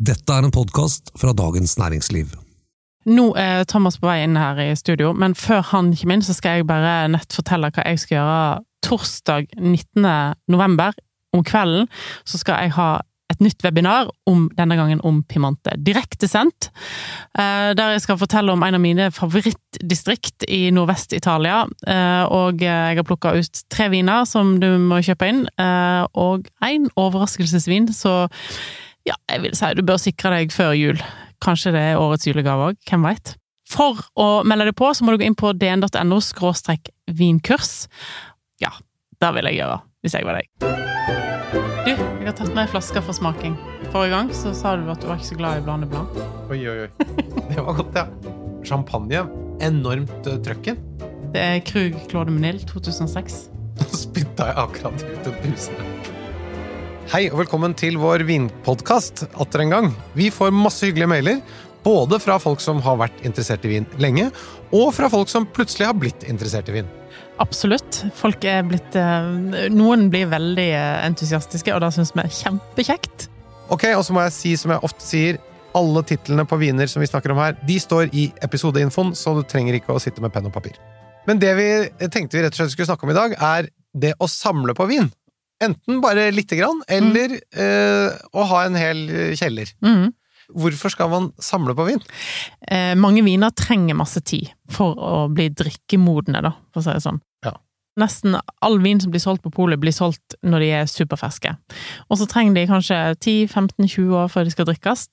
Dette er en podkast fra Dagens Næringsliv. Nå er Thomas på vei inn her i studio, men før han kommer inn, så skal jeg bare nett fortelle hva jeg skal gjøre torsdag 19. november. Om kvelden så skal jeg ha et nytt webinar, om, denne gangen om Pimante. Direktesendt, eh, der jeg skal fortelle om en av mine favorittdistrikt i Nordvest-Italia. Eh, og jeg har plukka ut tre viner som du må kjøpe inn, eh, og en overraskelsesvin, så ja, jeg vil si du bør sikre deg før jul. Kanskje det er årets julegave òg, hvem veit? For å melde deg på, så må du gå inn på dn.no skråstrek vinkurs. Ja, det vil jeg gjøre, hvis jeg var deg. Du, jeg har tatt med ei flaske for smaking. Forrige gang så sa du at du var ikke så glad i blande blanc. Oi, oi, oi. Det var godt, ja. Champagne. Enormt uh, trøkken. Det er Krug Claude Menil 2006. Nå spytta jeg akkurat ut en brusende. Hei og velkommen til vår vinpodkast atter en gang. Vi får masse hyggelige mailer, både fra folk som har vært interessert i vin lenge, og fra folk som plutselig har blitt interessert i vin. Absolutt. Folk er blitt eh, Noen blir veldig eh, entusiastiske, og det syns vi er kjempekjekt. Ok, Og så må jeg si som jeg ofte sier, alle titlene på viner som vi snakker om her, de står i episodeinfoen, så du trenger ikke å sitte med penn og papir. Men det vi tenkte vi rett og slett skulle snakke om i dag, er det å samle på vin. Enten bare lite grann, eller mm. eh, å ha en hel kjeller. Mm. Hvorfor skal man samle på vin? Eh, mange viner trenger masse tid for å bli drikkemodne, da, for å si det sånn. Ja. Nesten all vin som blir solgt på polet, blir solgt når de er superferske. Og så trenger de kanskje 10-15-20 år før de skal drikkes.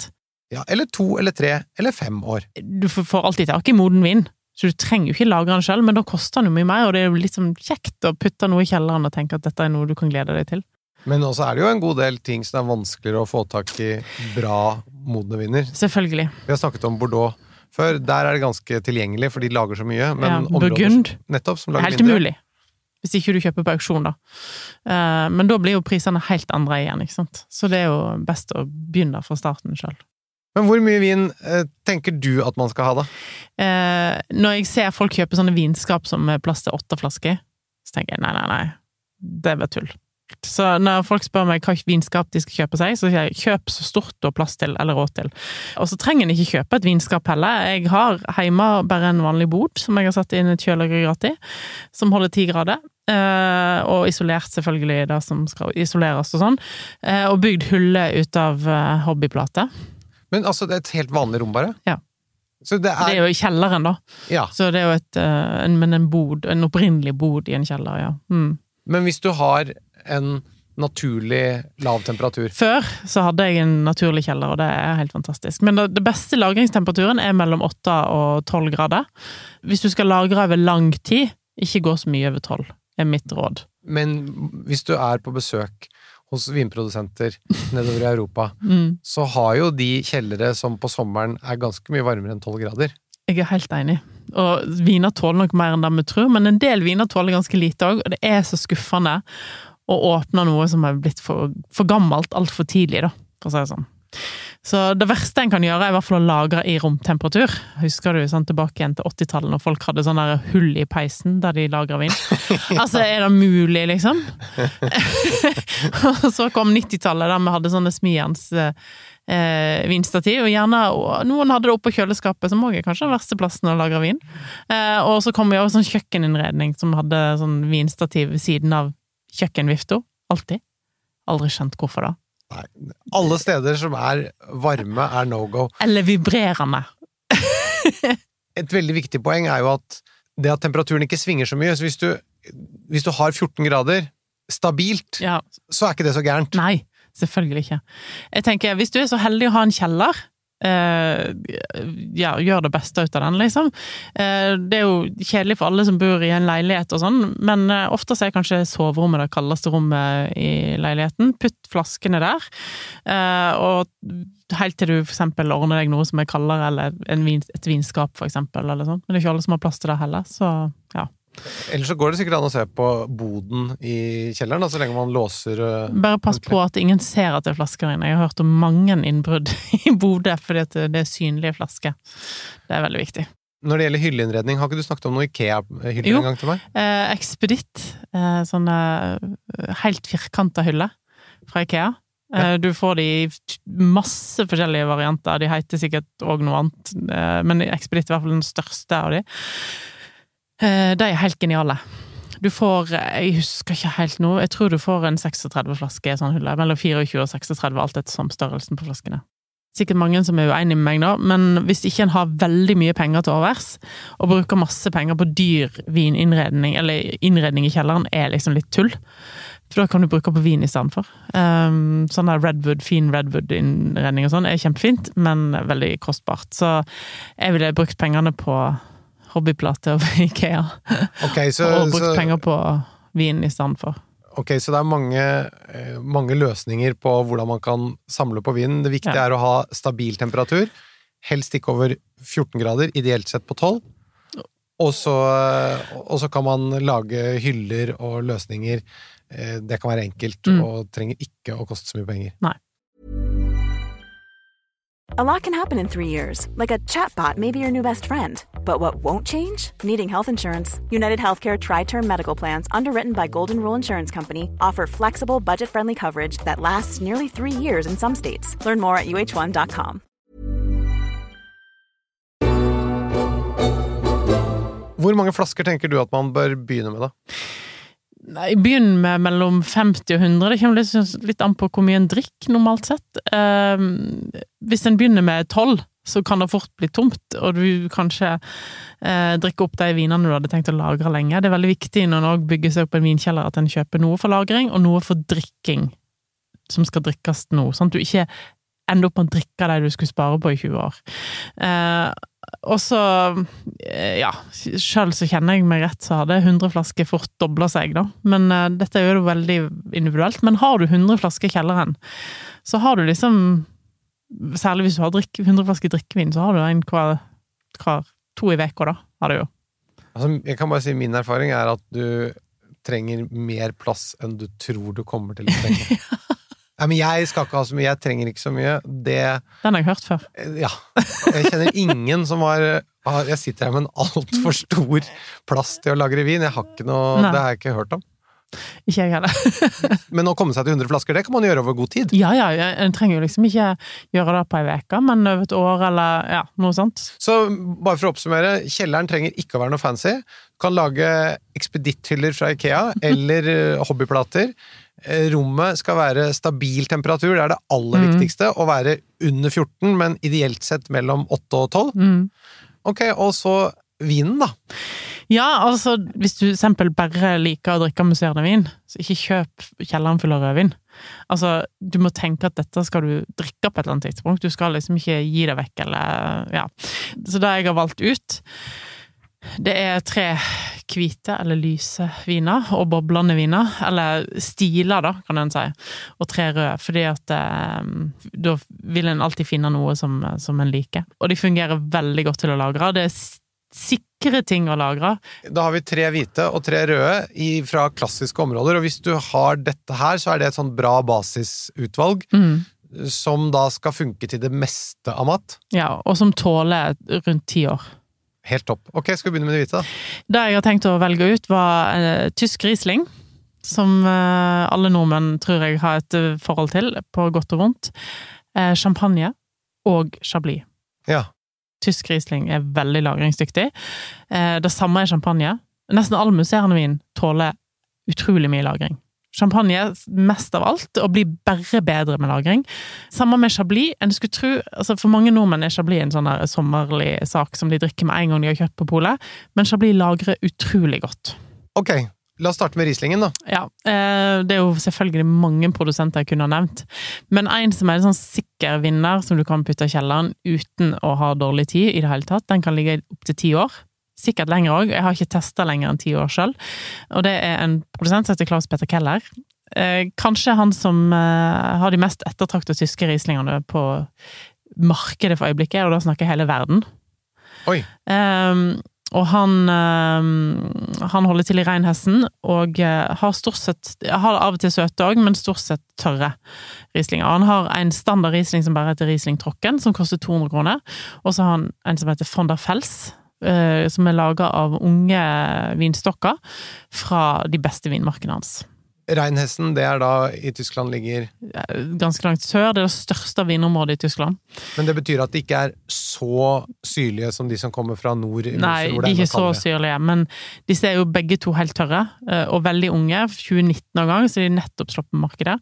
Ja, eller to eller tre eller fem år. Du får alltid tak i moden vin. Så du trenger jo ikke lagre den sjøl, men da koster den jo mye mer, og det er jo sånn kjekt å putte noe i kjelleren og tenke at dette er noe du kan glede deg til. Men også er det jo en god del ting som er vanskeligere å få tak i bra modne viner. Selvfølgelig. Vi har snakket om Bordeaux før. Der er det ganske tilgjengelig, for de lager så mye. Men ja, Burgund. Nettopp, som lager Helt mindre. umulig. Hvis ikke du kjøper på auksjon, da. Eh, men da blir jo prisene helt andre igjen, ikke sant. Så det er jo best å begynne fra starten sjøl. Men hvor mye vin eh, tenker du at man skal ha, da? Eh, når jeg ser folk kjøpe sånne vinskap som er plass til åtte flasker, så tenker jeg nei, nei, nei, det er bare tull. Så når folk spør meg hva vinskap de skal kjøpe seg, så sier jeg kjøp så stort du har plass til eller råd til. Og så trenger en ikke kjøpe et vinskap heller. Jeg har hjemme bare en vanlig bod som jeg har satt inn et kjøleaggregat i, som holder ti grader. Uh, og isolert, selvfølgelig, det som skal isoleres og sånn. Uh, og bygd huller ut av uh, hobbyplate. Men altså, det er et helt vanlig rom, bare? Ja. Så det er, det er jo i kjelleren, da. Ja. Så det er jo et, en, men en bod, en opprinnelig bod i en kjeller, ja. Mm. Men hvis du har en naturlig lav temperatur Før så hadde jeg en naturlig kjeller, og det er helt fantastisk. Men det, det beste lagringstemperaturen er mellom 8 og 12 grader. Hvis du skal lagre over lang tid, ikke gå så mye over 12, er mitt råd. Men hvis du er på besøk hos vinprodusenter nedover i Europa, Mm. så har jo de kjellere som på sommeren er ganske mye varmere enn 12 grader. Jeg er helt enig. Og viner tåler nok mer enn det vi tror, men en del viner tåler ganske lite òg, og det er så skuffende å åpne noe som er blitt for, for gammelt altfor tidlig, da, for å si det sånn. Så det verste en kan gjøre, er i hvert fall å lagre i romtemperatur. Husker du sånn tilbake igjen til 80-tallet, når folk hadde sånn hull i peisen der de lagra vin? Altså, er det mulig, liksom? og så kom 90-tallet, der vi hadde sånne smijerns eh, vinstativ, og gjerne og noen hadde det oppå kjøleskapet, som òg er kanskje den verste plassen å lagre vin. Eh, og så kom vi over sånn kjøkkeninnredning som hadde sånn vinstativ ved siden av kjøkkenvifta. Alltid. Aldri skjønt hvorfor da. Nei, alle steder som er varme, er no go. Eller vibrerende. Et veldig viktig poeng er jo at det at temperaturen ikke svinger så mye. Så hvis du, hvis du har 14 grader stabilt, Ja, så er ikke det så gærent. Nei, selvfølgelig ikke. Jeg tenker, hvis du er så heldig å ha en kjeller, eh, ja, gjør det beste ut av den, liksom. Eh, det er jo kjedelig for alle som bor i en leilighet og sånn, men eh, ofte er kanskje soverommet det kaldeste rommet i leiligheten. Putt flaskene der, eh, og helt til du eksempel ordner deg noe som er kaldere, eller vin, et vinskap, eksempel, eller sånn. Men det er ikke alle som har plass til det heller, så. Ellers så går det sikkert an å se på boden i kjelleren, da, så lenge man låser øh, Bare pass på at ingen ser at det er flasker inne. Jeg har hørt om mange innbrudd i Bodø fordi det er synlige flasker. Det er veldig viktig. Når det gjelder hylleinnredning, har ikke du snakket om noe Ikea-hyller en gang til meg? Eh, Expeditt. eh, sånne eh, helt firkanta hyller fra Ikea. Eh, Du får de i masse forskjellige varianter. De heter sikkert òg noe annet, eh, men Expeditt er i hvert fall den største av de. Eh, De er helt geniale. Du får, jeg husker ikke helt nå, jeg tror du får en 36 flaske i sånn hylle. Mellom 24 og 36, alt etter som størrelsen på flaskene. Sikkert mange som er uenige med meg da, men hvis ikke en har veldig mye penger til overs, og bruker masse penger på dyr vininnredning, eller innredning i kjelleren, er liksom litt tull. For da kan du bruke på vin i stedet for. Um, sånn der redwood, fin redwood-innredning og sånn er kjempefint, men veldig kostbart. Så jeg ville brukt pengene på hobbyplate av Ikea. Okay, så, og brukt så, penger på vin i stedet for. ok, så det er mange, eh, mange løsninger på hvordan man kan samle på vinen. Det viktige Ja. er å ha stabil temperatur. Helst ikke over 14 grader, ideelt sett på 12. Og så, og så kan man lage hyller og løsninger. Eh, Det kan være enkelt, Mm. og trenger ikke å koste så mye penger. Nei. A lot can happen in three years, like a chatbot may be your new best friend. But what won't change? Needing health insurance. United Healthcare Tri Term Medical Plans, underwritten by Golden Rule Insurance Company, offer flexible, budget friendly coverage that lasts nearly three years in some states. Learn more at uh1.com. Hvor mange flasker tenker du at man bør begynne med, da? Nei, Begynn med mellom 50 og 100. Det kommer litt, an på hvor mye en drikker, normalt sett. Eh, hvis en begynner med 12, så kan det fort bli tomt, og du kanskje eh, drikker opp de vinene du hadde tenkt å lagre lenge. Det er veldig viktig når en bygger seg opp en vinkjeller, at en kjøper noe for lagring, og noe for drikking, som skal drikkes nå. Sånn at du ikke ender opp med å drikke de du skulle spare på i 20 år. Eh, og så, eh, ja, sjøl så kjenner jeg meg rett, så hadde 100 flasker fort dobla seg, da. Men uh, dette er jo veldig individuelt. Men har du 100 flasker i kjelleren, så har du liksom Særlig hvis du har drikk, 100 flasker drikkevin, så har du en hver, hver to i uka, da. Har du jo. Altså, jeg kan bare si Min erfaring er at du trenger mer plass enn du tror du kommer til å trenge. Nei, men jeg skal ikke ha så mye, jeg trenger ikke så mye. Det Den har jeg hørt før. Ja. Jeg kjenner ingen som har, har Jeg sitter her med en altfor stor plass til å lagre vin. Jeg har ikke noe, Nei. det har jeg ikke hørt om. Ikke jeg heller. Men å komme seg til 100 flasker, det kan man gjøre over god tid. Ja, ja, en trenger jo liksom ikke gjøre det på ei uke, men over et år, eller ja, noe sånt. Så bare for å oppsummere, kjelleren trenger ikke å være noe fancy. Du kan lage ekspeditthyller fra Ikea, eller eh, hobbyplater. Eh, Rommet skal være stabil temperatur, det er det aller Mm. viktigste. Å være under 14, men ideelt sett mellom 8 og 12. Mm. Ok, og så vinen, da. Ja, altså, hvis du eksempel bare liker å drikke musserende vin, så ikke kjøp kjelleren full av rødvin. Altså, du må tenke at dette skal du drikke på et eller annet tidspunkt. Du skal liksom ikke gi det vekk, eller ja. Så det jeg har valgt ut, det er tre hvite eller lyse viner, og boblende viner. Eller stiler, da, kan en si. Og tre røde, fordi at eh, da vil en alltid finne noe som, som en liker. Og de fungerer veldig godt til å lagre. Det er sikre ting å lagre. Da har vi tre hvite og tre røde fra klassiske områder, og hvis du har dette her, så er det et sånn bra basisutvalg Mm. som da skal funke til det meste av mat. Ja, og som tåler rundt ti år. Helt topp. Ok, skal vi begynne med det hvite, da? Det jeg har tenkt å velge ut, var uh, tysk Riesling. Som uh, alle nordmenn tror jeg har et uh, forhold til, på godt og vondt. Champagne og chablis. Ja. Tysk Riesling er veldig lagringsdyktig. Det samme er champagne. Nesten all musserende vin tåler utrolig mye lagring. Champagne mest av alt, og blir bare bedre med lagring. Samme med chablis. En skulle tro, altså For mange nordmenn er chablis en sånn sommerlig sak som de drikker med en gang de har kjøpt på polet, men chablis lagrer utrolig godt. Ok, la oss starte med Rieslingen, da. Ja, eh, det er jo selvfølgelig mange produsenter jeg kunne ha nevnt, men en som er en sånn sikker vinner som du kan putte i kjelleren uten å ha dårlig tid i det hele tatt, den kan ligge opptil ti år. Sikkert lenger òg, jeg har ikke testa lenger enn ti år sjøl. Og det er en produsent som heter Klaus Petter Keller. Eh, kanskje han som eh, har de mest ettertrakta tyske rieslingene på markedet for øyeblikket, og da snakker hele verden. Oi. Ehm, og han, ehm, han holder til i Reinhessen, og eh, har stort sett Har av og til søte òg, men stort sett tørre Rieslinger. Han har en standard Riesling som bare heter Riesling Trocken, som koster 200 kroner. Og så har han en som heter Fonda Fels, eh, som er laga av unge vinstokker fra de beste vinmarkene hans. Reinhessen, det er da i Tyskland ligger Eh, Ganske langt sør. Det er det største vinområdet i Tyskland. Men det betyr at de ikke er så syrlige som de som kommer fra nord? Nei, de er ikke så syrlige, men disse er jo begge to helt tørre, eh, og veldig unge. 2019 av gang, så de er nettopp slått på markedet.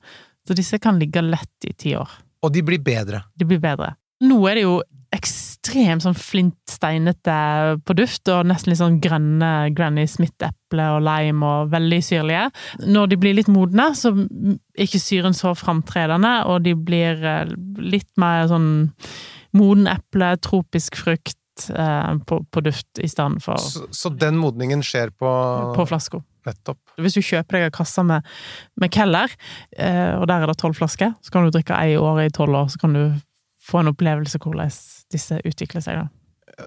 Så disse kan ligge lett i ti år. Og de blir bedre. De blir bedre. Nå er det jo ekstremt sånn flintsteinete på duft, og nesten litt sånn grønne Granny Smith-eple og lime og veldig syrlige. Når de blir litt modne, så er ikke syren så framtredende, og de blir eh, litt mer sånn moden eple, tropisk frukt eh, på, på duft i stedet for Så, så den modningen skjer på, på flaska. Nettopp. Hvis du kjøper deg en kasse med, med Keller, eh, og der er det tolv flasker, så kan du drikke ei i året i tolv år, så kan du få en opplevelse hvordan disse utvikler seg. da.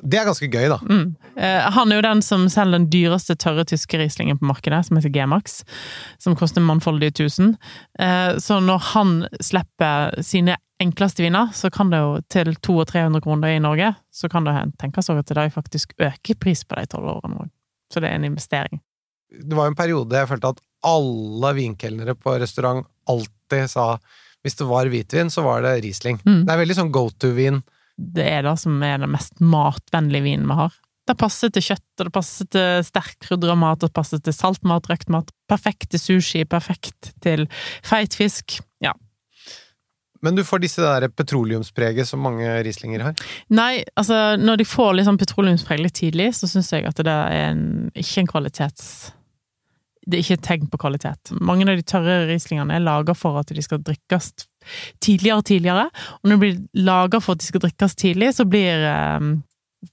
Det er ganske gøy, da. Mm. Eh, han er jo den som selger den dyreste tørre tyske Rieslingen på markedet, som heter G-Max, som koster mannfoldige tusen. Eh, så når han slipper sine enkleste viner, så kan det jo til 200-300 kroner i Norge, så kan det tenkes at det faktisk øker pris på de tolv årene òg. Så det er en investering. Det var jo en periode jeg følte at alle vinkelnere på restaurant alltid sa hvis det var hvitvin, så var det Riesling. Mm. Det er veldig sånn go to-vin. det er det som er den mest matvennlige vinen vi har. Det passer til kjøtt, og det passer til sterk krydra mat, og det passer til saltmat, røkt mat. Perfekt til sushi, perfekt til feit fisk. Ja. Men du får disse der petroleumspreget som mange Rieslinger har. Nei, altså, når de får litt sånn petroleumspreg litt tidlig, så syns jeg at det er en, ikke en kvalitets... Det er ikke et tegn på kvalitet. Mange av de tørre Rieslingene er laga for at de skal drikkes tidligere og tidligere, og når de blir laga for at de skal drikkes tidlig, så blir, eh,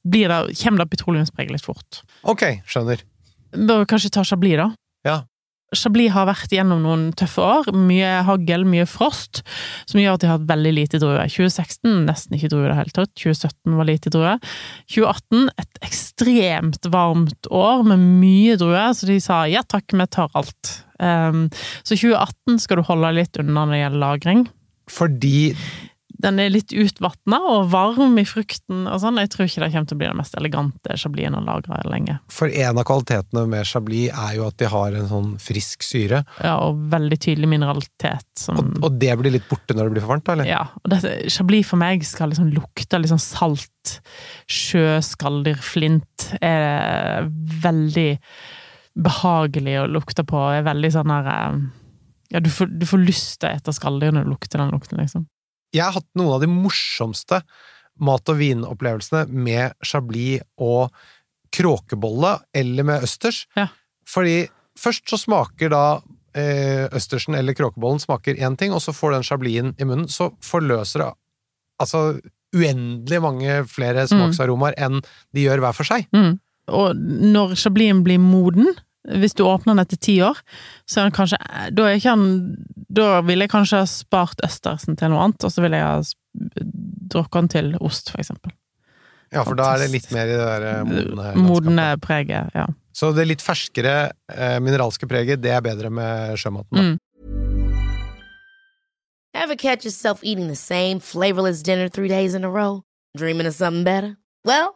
blir det, kommer det petroleumspreg litt fort. Ok, skjønner. Bør kanskje ta Chablis, da? Ja. Chablis har vært gjennom noen tøffe år. Mye hagl, mye frost, som gjør at de har hatt veldig lite druer. 2016 nesten ikke druer i det hele tatt. 2017 var lite druer. 2018 et ekstremt varmt år med mye druer, så de sa ja takk, vi tar alt. Um, så 2018 skal du holde litt unna når det gjelder lagring. Fordi Den er litt utvatna og varm i frukten og sånn. Jeg tror ikke det kommer til å bli den mest elegante chablisen å lagre lenge. For en av kvalitetene med Chablis er jo at de har en sånn frisk syre. Ja, og veldig tydelig mineralitet. Som, Og, og det blir litt borte når det blir for varmt, da, eller? Ja, og dette, Chablis for meg skal liksom lukte litt sånn salt, sjø, skalldyr, flint. Er veldig behagelig å lukte på. Er veldig sånn her eh, Ja, du får, du får lyst til å ete skalldyr når du lukter den lukten, liksom. Jeg har hatt noen av de morsomste mat- og vinopplevelsene med Chablis og kråkebolle, eller med østers. Ja. Fordi først så smaker da eh, østersen eller kråkebollen smaker én ting, og så får den Chablisen i munnen, så forløser det altså uendelig mange flere smaksaromaer enn de gjør hver for seg. Mm. Og når chablisen blir moden, hvis du åpner den etter ti år, så er den kanskje Da er ikke han Da ville jeg kanskje ha spart østersen til noe annet, og så ville jeg ha drukket den til ost, for eksempel. Ja, for da er det litt mer i det der eh, modne Modne preget, ja. Så det litt ferskere eh, mineralske preget, det er bedre med sjømaten. Da. Mm. Ever catch yourself eating the same flavorless dinner three days in a row? Dreaming of something better? Well,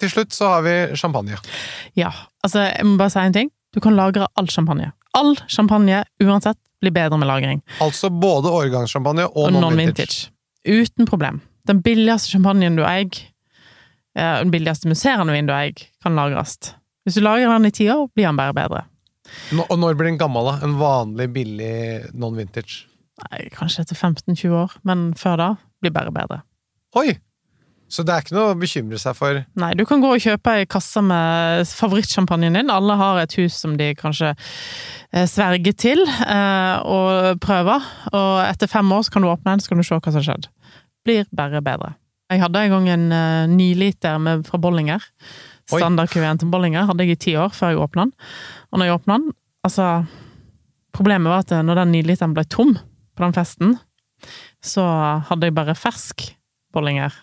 Til slutt så har vi champagne. Ja, altså, jeg må bare si en ting. Du kan lagre all champagne. All champagne, uansett, blir bedre med lagring. Altså både årgangssjampanje og, Og non-vintage. non-vintage. Uten problem. Den billigste champagnen du eier, eh, den billigste musserende vin du eier, kan lagres. Hvis du lagrer den i ti år, blir den bare bedre. Nå- Og når blir den gammel, da? En vanlig, billig non-vintage? Kanskje etter 15-20 år, men før da blir bare bedre. Oi! Så det er ikke noe å bekymre seg for. Nei, du kan gå og kjøpe ei kasse med favorittsjampanjen din. Alle har et hus som de kanskje eh, sverger til eh, og prøver. Og etter fem år så kan du åpne den, så kan du se hva som har skjedd. Blir bare bedre. Jeg hadde en gang en eh, niliter med, fra Bollinger. Standardkuveen til Bollinger hadde jeg i ti år før jeg åpna den. Og når jeg åpna den, altså Problemet var at når den niliteren ble tom på den festen, så hadde jeg bare fersk Bollinger.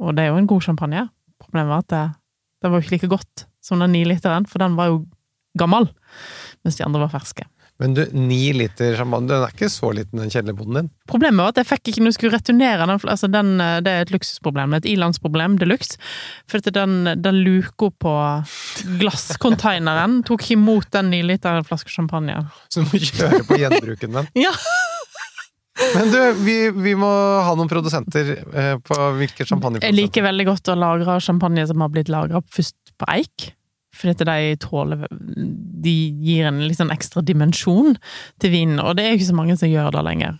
Og det er jo en god champagne. Problemet var at det, det var jo ikke like godt som den niliteren, for den var jo gammel, mens de andre var ferske. Men du, ni liter champagne, den er ikke så liten, den kjellerboden din. Problemet var at jeg fikk ikke når jeg skulle returnere den, altså den, det er et luksusproblem, et ilandsproblem de luxe. For den, den luka på glasscontaineren tok ikke imot den niliteren flaske champagne. Så du må kjøre på gjenbruken den. Ja! Men du, vi, vi må ha noen produsenter eh, på hvilke Jeg liker veldig godt å lagre champagne som har blitt lagra først på eik. Fordi at de tåler De gir en litt sånn ekstra dimensjon til vinen, og det er jo ikke så mange som gjør det lenger.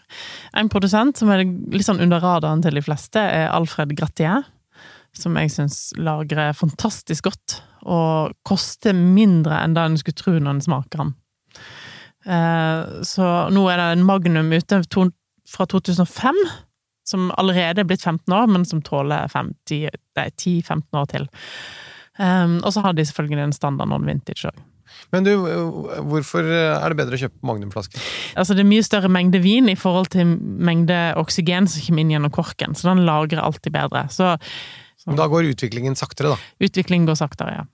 En produsent som er litt sånn under radaren til de fleste, er Alfred Gratier. Som jeg syns lagrer fantastisk godt, og koster mindre enn det en skulle tro når en smaker den. Eh, Så nå er det en Magnum ute fra 2005, som allerede er blitt 15 år, men som tåler 10-15 år til. Um, og så har de selvfølgelig en standard non-vintage òg. Men du, hvorfor er det bedre å kjøpe magnumflasker? Altså, det er mye større mengde vin i forhold til mengde oksygen som kommer inn gjennom korken, så den lagrer alltid bedre. Så Men Da går utviklingen saktere, da. utviklingen går saktere, ja.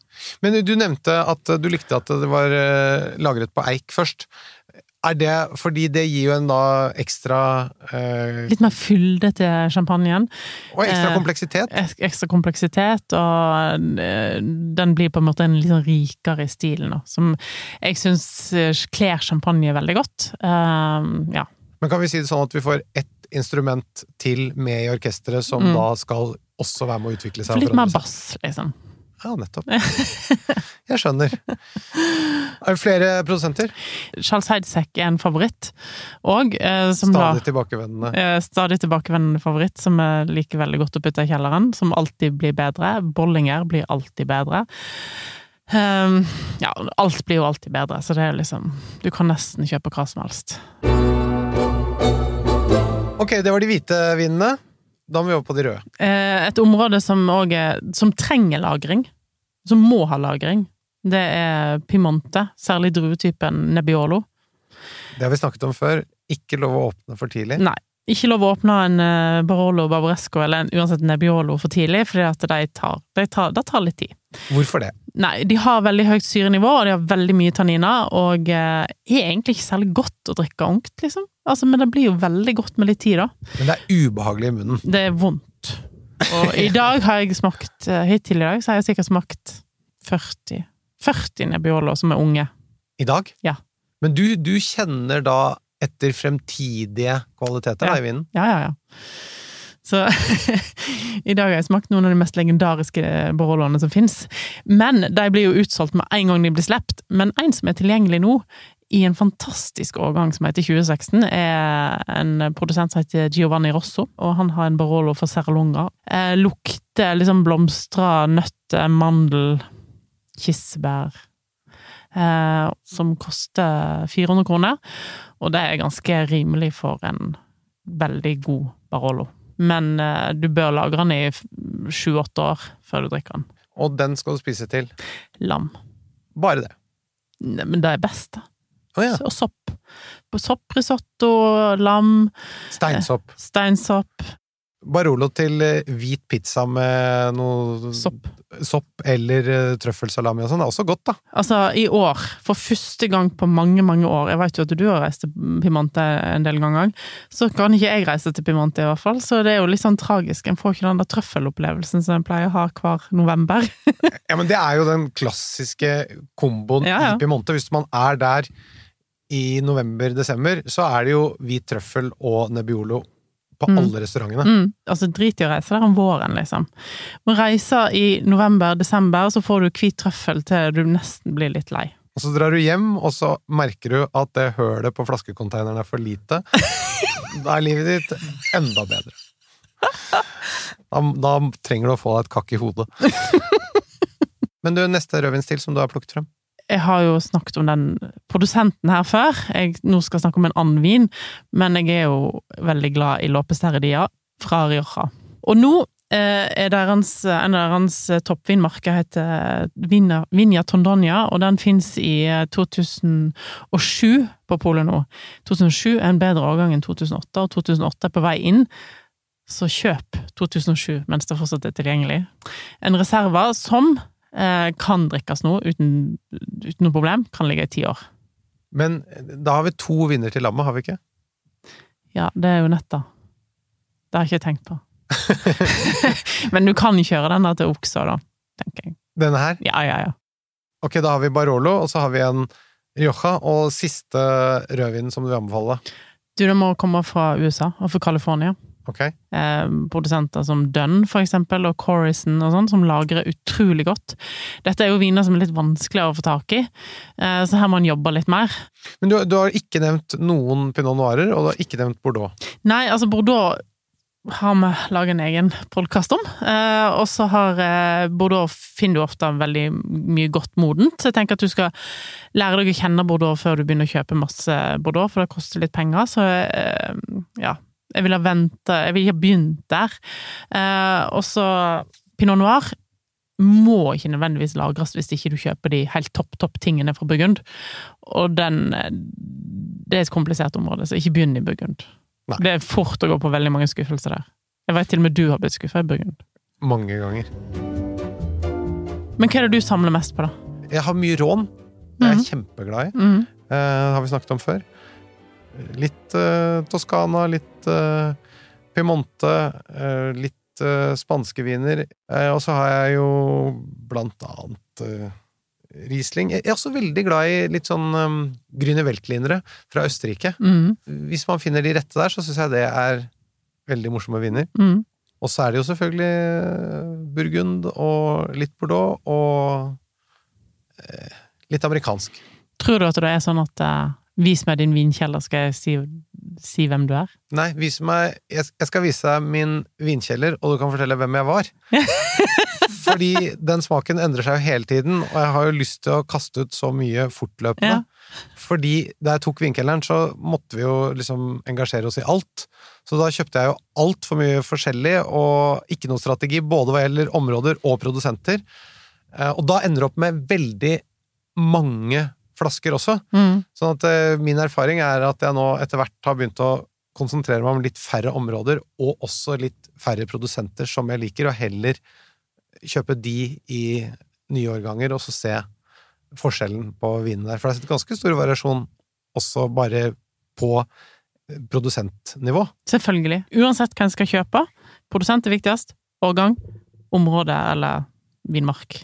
Men du nevnte at du likte at det var eh, lagret på eik først. Er det fordi det gir jo en da ekstra eh, Litt mer fylde til champagnen. Og ekstra eh, kompleksitet? Ek- Ekstra kompleksitet, og eh, den blir på en måte en litt sånn rikere i stilen, da, som jeg syns kler champagne veldig godt. Eh, ja. Men kan vi si det sånn at vi får ett instrument til med i orkesteret, som Mm. da skal også være med å utvikle seg? For litt mer bass, liksom. Ja, nettopp. Jeg skjønner. Er det flere produsenter? Charles Heidsek er en favoritt, og eh, som Stadig da tilbakevendende. eh, Stadig tilbakevendende favoritt, som jeg liker veldig godt å putte i kjelleren. Som alltid blir bedre. Bollinger blir alltid bedre. Um, ja, alt blir jo alltid bedre, så det er liksom Du kan nesten kjøpe hva som helst. Ok, det var de hvite vinene. Da må vi over på de røde. Eh, et område som er Som trenger lagring, som må ha lagring, det er Pimonte, Særlig druetypen Nebbiolo. Det har vi snakket om før. Ikke lov å åpne for tidlig. Nei. Ikke lov å åpne en eh, Barolo Barbaresco eller en, uansett Nebbiolo for tidlig, at de tar, de tar, det tar litt tid. Hvorfor det? Nei, de har veldig høyt syrenivå, og de har veldig mye tanniner, og eh, er egentlig ikke særlig godt å drikke ungt, liksom. Altså, men det blir jo veldig godt med litt tid, da. Men det er ubehagelig i munnen. Det er vondt. Og i dag har jeg smakt, eh, hittil i dag, så har jeg sikkert smakt 40 40 Nebbiolo som er unge. I dag? Ja. Men du, du kjenner da etter fremtidige kvaliteter da, i vinen? Ja, ja, ja. Så i dag har jeg smakt noen av de mest legendariske Baroloene som fins. Men de blir jo utsolgt med en gang de blir sluppet. Men en som er tilgjengelig nå, i en fantastisk årgang som heter 2016, er en produsent som heter Giovanni Rosso, og han har en Barolo for Serralonga. Eh, lukter liksom blomstra, nøtter, mandel, kirsebær. Eh, som koster 400 kroner, og det er ganske rimelig for en veldig god Barolo. Men eh, du bør lagre den i sju-åtte år før du drikker den. Og den skal du spise til. Lam. Bare det. Ne, Men det er best, da. Oh, ja. Og sopp. Sopprisotto, lam, Steinsopp. steinsopp, Barolo til eh, hvit pizza med noe sopp. sopp eller uh, trøffelsalami og sånn er også godt, da. Altså, i år, for første gang på mange, mange år Jeg vet jo at du har reist til Pimante en del ganger, så kan ikke jeg reise til Pimante, i hvert fall. Så det er jo litt sånn tragisk. En får ikke den der trøffelopplevelsen som en pleier å ha hver november. ja, men det er jo den klassiske komboen ja, ja. i Pimante. Hvis man er der i november-desember, så er det jo hvit trøffel og Nebbiolo på mm. alle restaurantene. Mm. Altså, drit i å reise der om våren, liksom. Men reiser i november-desember, så får du hvit trøffel til du nesten blir litt lei. Og så drar du hjem, og så merker du at det hølet på flaskekonteineren er for lite. da er livet ditt enda bedre. Da, da trenger du å få deg et kakk i hodet. Men du, neste rødvinsstil som du har plukket frem? Jeg har jo snakket om den produsenten her før. Jeg nå skal snakke om en annen vin, men jeg er jo veldig glad i Lopez Terredia fra Rioja. Og nå eh, er deres, en av deres toppvinmarker heter Vinja, Vinja Tondonia, og den fins i 2007 eh, på polet nå. 2007 er en bedre årgang enn 2008, og 2008 er på vei inn. Så kjøp 2007 mens det fortsatt er tilgjengelig. En reserve som Eh, kan drikkes nå uten, uten noe problem. Kan ligge i ti år. Men da har vi to vinner til lammet, har vi ikke? Ja, det er jo nett, da. Det har jeg ikke tenkt på. Men du kan kjøre denne til oksa, da, tenker jeg. Denne her? Ja, ja, ja. Ok, da har vi Barolo, og så har vi en Rioja, og siste rødvin som du vil anbefale? Du, det må komme fra USA, og fra California. Okay. Eh, produsenter som Dunn, for eksempel, og Corison og sånn, som lagrer utrolig godt. Dette er jo viner som er litt vanskeligere å få tak i, eh, så her må en jobbe litt mer. Men du, du, har ikke nevnt noen pinot noirer, og du har ikke nevnt Bordeaux? Nei, altså Bordeaux har vi laget en egen podkast om. Eh, og så har eh, Bordeaux finner du ofte veldig mye godt modent. Så jeg tenker at du skal lære deg å kjenne Bordeaux før du begynner å kjøpe masse Bordeaux, for det koster litt penger. Så eh, ja, jeg ville ha venta Jeg ville ikke ha begynt der. Eh, og så Pinot Noir må ikke nødvendigvis lagres hvis ikke du kjøper de helt topp, topp tingene fra Burgund. Og den Det er et komplisert område, så ikke begynn i Burgund. Nei. Det er fort å gå på veldig mange skuffelser der. Jeg vet til og med du har blitt skuffa i Burgund. Mange ganger. Men hva er det du samler mest på, da? Jeg har mye rån. Det er jeg mm. kjempeglad i. Mm. Uh, har vi snakket om før. Litt uh, Toskana, litt uh, Piemonte, uh, litt spanske viner. og så har jeg jo blant annet Riesling. Jeg er også veldig glad i litt sånn um, Grüne Weltlinere fra Østerrike. Mm. Hvis man finner de rette der, så syns jeg det er veldig morsomme viner. Mm. Og så er det jo selvfølgelig Burgund og litt Bordeaux og litt amerikansk. Tror du at det er sånn at Vis meg din vinkjeller, skal jeg si, si, hvem du er? Nei, vis meg Jeg skal vise deg min vinkjeller, og du kan fortelle hvem jeg var. Fordi den smaken endrer seg jo hele tiden, og jeg har jo lyst til å kaste ut så mye fortløpende. Ja. Fordi da jeg tok vinkjelleren, så måtte vi jo liksom engasjere oss i alt. Så da kjøpte jeg jo altfor mye forskjellig, og ikke noe strategi, både hva gjelder områder og produsenter. Eh, og da ender det opp med veldig mange flasker også. Mm. Sånn at uh, min erfaring er at jeg nå etter hvert har begynt å konsentrere meg om litt færre områder, og også litt færre produsenter som jeg liker, og heller kjøpe de i nye årganger, og så se forskjellen på vinene der. For det er ganske stor variasjon også bare på produsentnivå. Selvfølgelig. Uansett hva en skal kjøpe. Produsent er viktigst. Årgang, område eller vinmark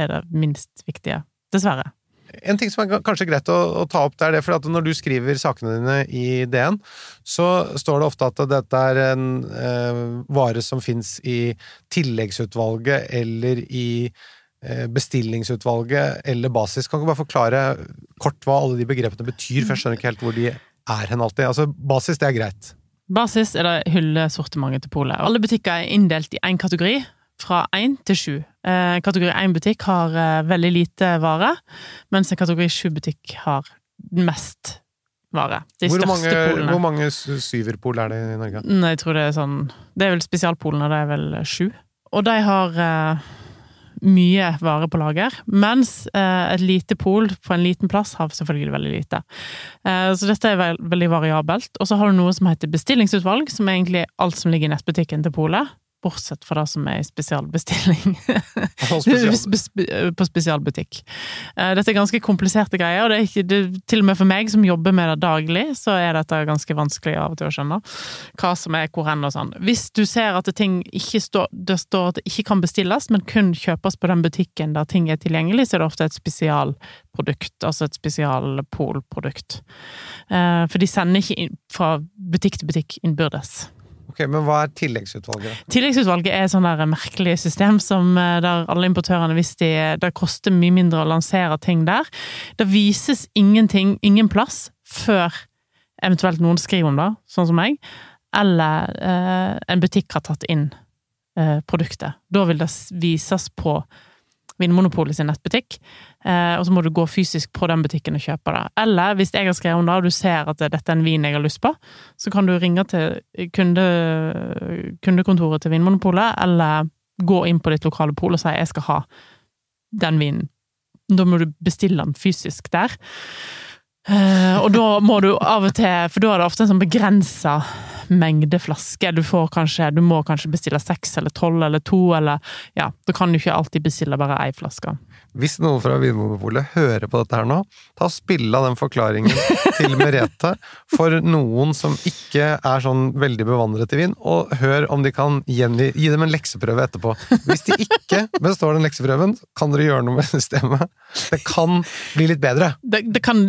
er det minst viktige. Dessverre. En ting som er kanskje greit å, å ta opp, det er det, for når du skriver sakene dine i DN, så står det ofte at dette er en eh, vare som fins i tilleggsutvalget eller i eh, bestillingsutvalget eller basis. Kan du bare forklare kort hva alle de begrepene betyr, for jeg skjønner ikke helt hvor de er hen alltid. Altså, basis, det er greit. Basis er det hyllesortimentet til polet. Alle butikker er inndelt i én kategori, fra én til sju. Eh, kategori én-butikk har eh, veldig lite vare, mens en kategori sju-butikk har mest vare. De hvor største mange, polene. Hvor mange syverpol er det i Norge? Nei, jeg tror det er sånn Det er vel spesialpolene, det er vel sju. Og de har eh, mye vare på lager, mens eh, et lite pol på en liten plass har selvfølgelig veldig lite. Eh, så dette er veld, veldig variabelt. Og så har du noe som heter bestillingsutvalg, som er egentlig alt som ligger i nettbutikken til polet Bortsett fra det som er i spesialbestilling. På spesialbutikk. Eh, Dette er ganske kompliserte greier, og det er ikke, det, til og med for meg som jobber med det daglig, så er dette ganske vanskelig av og til å skjønne hva som er hvor hen og sånn. Hvis du ser at det ting ikke står, det står at det ikke kan bestilles, men kun kjøpes på den butikken der ting er tilgjengelig, så er det ofte et spesialprodukt, altså et spesialpolprodukt. Eh, For de sender ikke fra butikk til butikk innbyrdes. Ok, Men hva er tilleggsutvalget? Tilleggsutvalget er et sånn merkelig system som eh, der alle importørene, hvis de Det koster mye mindre å lansere ting der. Det vises ingenting, ingen plass, før eventuelt noen skriver om det, sånn som meg, eller eh, en butikk har tatt inn eh, produktet. Da vil det vises på Vinmonopolet sin nettbutikk, eh, og så må du gå fysisk på den butikken og kjøpe det. Eller hvis jeg har skrevet om det, og du ser at dette er en vin jeg har lyst på, så kan du ringe til kunde, kundekontoret til Vinmonopolet, eller gå inn på ditt lokale pol og si 'jeg skal ha den vinen'. Da må du bestille den fysisk der. Eh, og da må du av og til For da er det ofte en sånn begrensa mengde flasker. Du får kanskje Du må kanskje bestille seks eller tolv eller to, eller Ja, da kan du ikke alltid bestille bare ei flaske. Hvis noen fra Vinmonopolet hører på dette her nå, ta og spill av den forklaringen til Merete for noen som ikke er sånn veldig bevandret i vin, og hør om de kan gjengi, gi dem en lekseprøve etterpå. Hvis de ikke består den lekseprøven, kan dere gjøre noe med systemet. Det kan bli litt bedre. Det, det kan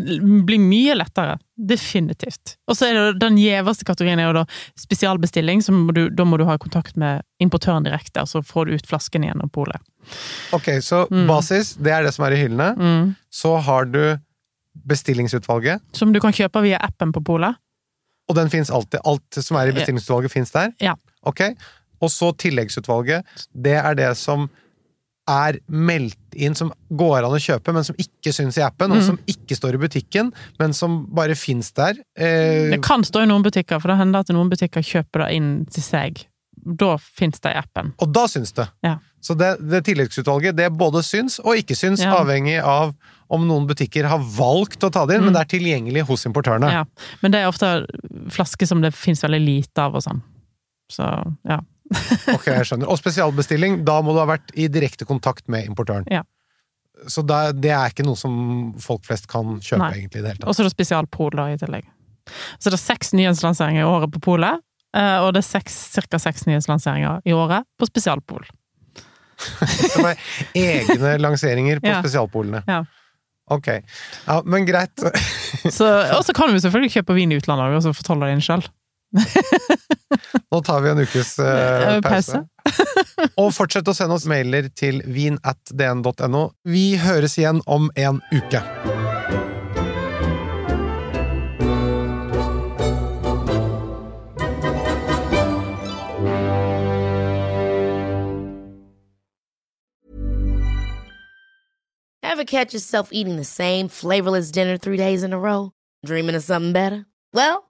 bli mye lettere. Definitivt. Og så er det den gjeveste kategorien er jo da spesialbestilling, må du, da må du ha kontakt med importøren direkte, og så får du ut flasken igjen av polet. Ok, så basis, det er det som er i hyllene. Mm. Så har du bestillingsutvalget, Som du kan kjøpe via appen på polet. og den fins alltid. Alt som er i bestillingsutvalget, fins der. Ja. Ok? Og så tilleggsutvalget. Det er det som er meldt inn, som går an å kjøpe, men som ikke syns i appen, og som ikke står i butikken, men som bare fins der. Eh, Det kan stå i noen butikker, for det hender at noen butikker kjøper det inn til seg. Da fins det i appen. og da syns det. Ja. Så det, det tilleggsutvalget, det både syns og ikke syns, Ja. avhengig av om noen butikker har valgt å ta det inn, men det er tilgjengelig hos importørene. Ja. Men det er ofte flasker som det fins veldig lite av og sånn. Så ja. Ok, jeg skjønner. Og spesialbestilling, da må du ha vært i direkte kontakt med importøren. Ja. Så det, det er ikke noe som folk flest kan kjøpe, Nei. egentlig, i det hele tatt. Og så er det spesialpol da i tillegg. Så det er seks nyhetslanseringer i året på polet, eh, og det er ca. seks nyhetslanseringer i året på spesialpol. Som er egne lanseringer på Ja. spesialpolene. Ja. Ok. Ja, men greit. Og så kan du selvfølgelig kjøpe vin i utlandet og så fortolle det inn sjøl. Nå tar vi en ukes Eh, pause. Og fortsett å sende oss mailer til vin.dn.no. Vi høres igjen om en uke. Ever catch yourself eating the same flavorless dinner three days in a row? Dreaming of something better? Well,